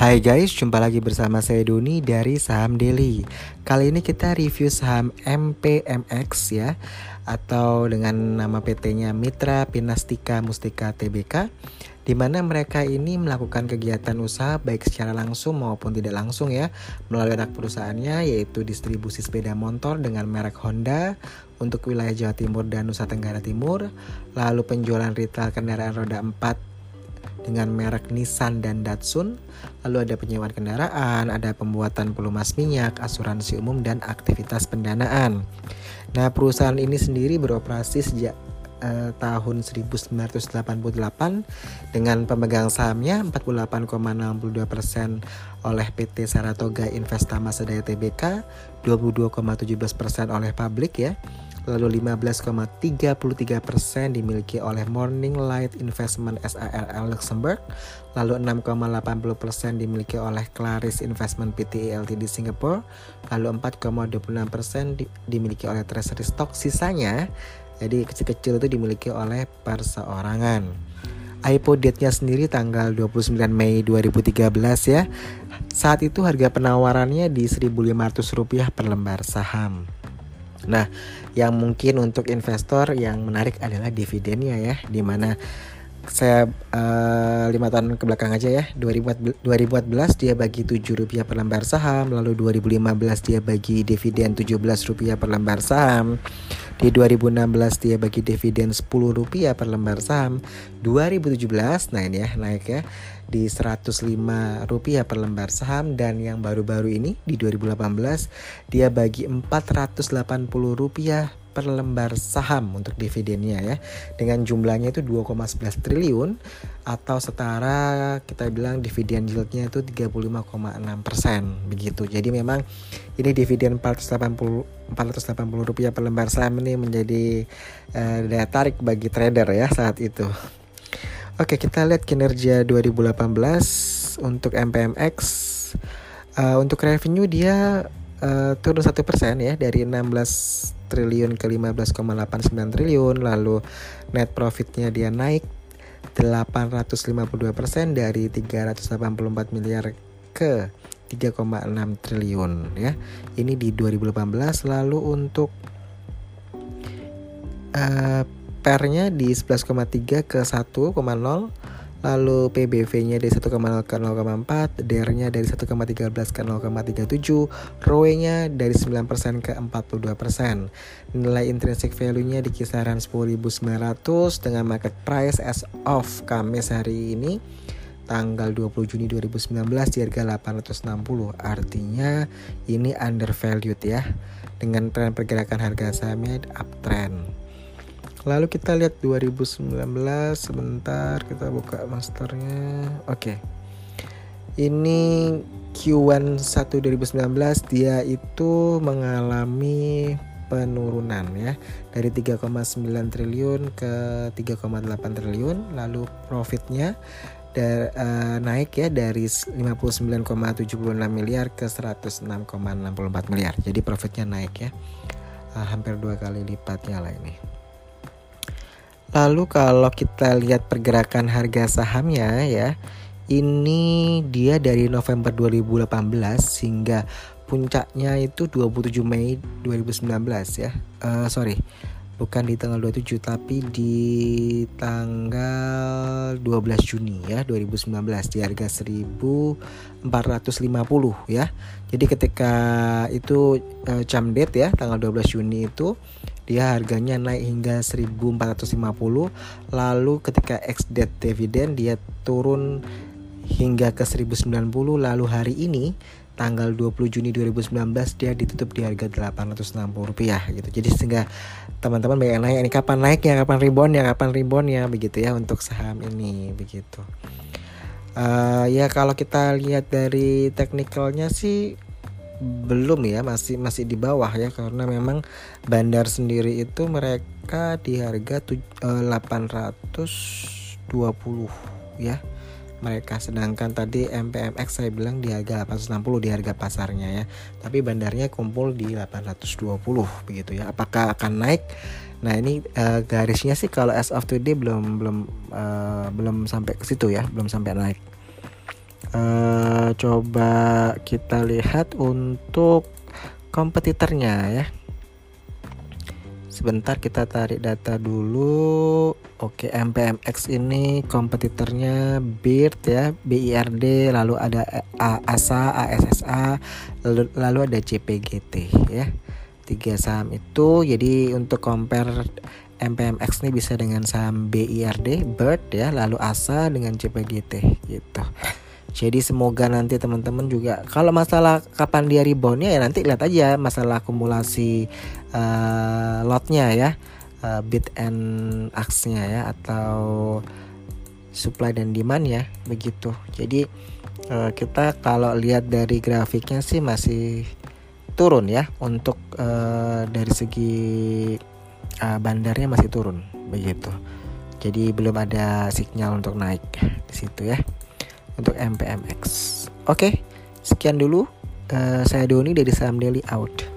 Hai guys, jumpa lagi bersama saya Doni dari Saham Daily. Kali ini kita review saham MPMX ya atau dengan nama PT-nya Mitra Pinastika Mustika Tbk di mana mereka ini melakukan kegiatan usaha baik secara langsung maupun tidak langsung ya melalui anak perusahaannya yaitu distribusi sepeda motor dengan merek Honda untuk wilayah Jawa Timur dan Nusa Tenggara Timur, lalu penjualan retail kendaraan roda 4 dengan merek Nissan dan Datsun. Lalu ada penyewaan kendaraan, ada pembuatan pelumas minyak, asuransi umum dan aktivitas pendanaan. Nah, perusahaan ini sendiri beroperasi sejak eh, tahun 1988 dengan pemegang sahamnya 48,62% oleh PT Saratoga Investama Sedaya Tbk, 22,17% oleh publik ya lalu 15,33% persen dimiliki oleh Morning Light Investment SARL Luxembourg, lalu 6,80% persen dimiliki oleh Claris Investment Pte Ltd Singapore, lalu 4,26% persen dimiliki oleh Treasury Stock, sisanya jadi kecil-kecil itu dimiliki oleh perseorangan. IPO date-nya sendiri tanggal 29 Mei 2013 ya. Saat itu harga penawarannya di Rp1.500 per lembar saham. Nah, yang mungkin untuk investor yang menarik adalah dividennya ya, di mana saya eh, lima tahun ke belakang aja ya 2014 dia bagi 7 rupiah per lembar saham lalu 2015 dia bagi dividen 17 rupiah per lembar saham di 2016 dia bagi dividen 10 rupiah per lembar saham. 2017 nah ini ya naik ya. Di 105 rupiah per lembar saham. Dan yang baru-baru ini di 2018 dia bagi 480 rupiah per lembar saham untuk dividennya ya. Dengan jumlahnya itu 2,11 triliun atau setara kita bilang dividen yieldnya itu 35,6 persen. Begitu. Jadi memang ini dividen 480 480 rupiah per lembar saham ini menjadi uh, daya tarik bagi trader ya saat itu. Oke kita lihat kinerja 2018 untuk MPMX uh, untuk revenue dia uh, turun satu persen ya dari 16 triliun ke 15,89 triliun lalu net profitnya dia naik 852 persen dari 384 miliar ke 3,6 triliun ya. Ini di 2018 lalu untuk uh, pernya di 11,3 ke 1,0 Lalu PBV-nya dari 1,0 ke 0,4, DER-nya dari 1,13 ke 0,37, ROE-nya dari 9% ke 42%. Nilai intrinsic value-nya di kisaran 10.900 dengan market price as of Kamis hari ini tanggal 20 Juni 2019 di harga 860. Artinya ini undervalued ya. Dengan tren pergerakan harga sahamnya uptrend. Lalu kita lihat 2019 sebentar kita buka masternya. Oke. Okay. Ini Q1 1 2019 dia itu mengalami penurunan ya dari 3,9 triliun ke 3,8 triliun lalu profitnya da, uh, naik ya dari 59,76 miliar ke 106,64 miliar jadi profitnya naik ya uh, hampir dua kali lipatnya lah ini Lalu kalau kita lihat pergerakan harga sahamnya ya, ini dia dari November 2018 hingga puncaknya itu 27 Mei 2019 ya. Uh, sorry, bukan di tanggal 27 tapi di tanggal 12 Juni ya 2019 di harga 1450 ya. Jadi ketika itu uh, jam date ya tanggal 12 Juni itu dia harganya naik hingga 1450 lalu ketika ex date dividend dia turun hingga ke 1090 lalu hari ini tanggal 20 Juni 2019 dia ditutup di harga 860 rupiah gitu. Jadi sehingga teman-teman banyak yang nanya ini kapan naiknya? Kapan rebound ya? Kapan rebound ya begitu ya untuk saham ini begitu. Uh, ya kalau kita lihat dari teknikalnya sih belum ya masih masih di bawah ya karena memang bandar sendiri itu mereka di harga 820 eh, ya mereka. Sedangkan tadi MPMX saya bilang di harga 860 di harga pasarnya ya. Tapi bandarnya kumpul di 820 begitu ya. Apakah akan naik? Nah ini uh, garisnya sih kalau as of today belum belum uh, belum sampai ke situ ya belum sampai naik. Uh, coba kita lihat untuk kompetitornya ya. Sebentar kita tarik data dulu oke MPMX ini kompetitornya BIRD ya BIRD lalu ada ASA ASSA lalu, lalu ada CPGT ya. Tiga saham itu jadi untuk compare MPMX ini bisa dengan saham BIRD BIRD ya lalu ASA dengan CPGT gitu. Jadi semoga nanti teman-teman juga kalau masalah kapan dia reboundnya ya nanti lihat aja masalah akumulasi uh, lotnya ya uh, bid and ask-nya ya atau supply dan demand ya begitu. Jadi uh, kita kalau lihat dari grafiknya sih masih turun ya untuk uh, dari segi uh, bandarnya masih turun begitu. Jadi belum ada sinyal untuk naik di situ ya untuk MPMX. Oke, sekian dulu. Uh, saya Doni dari Saham Daily out.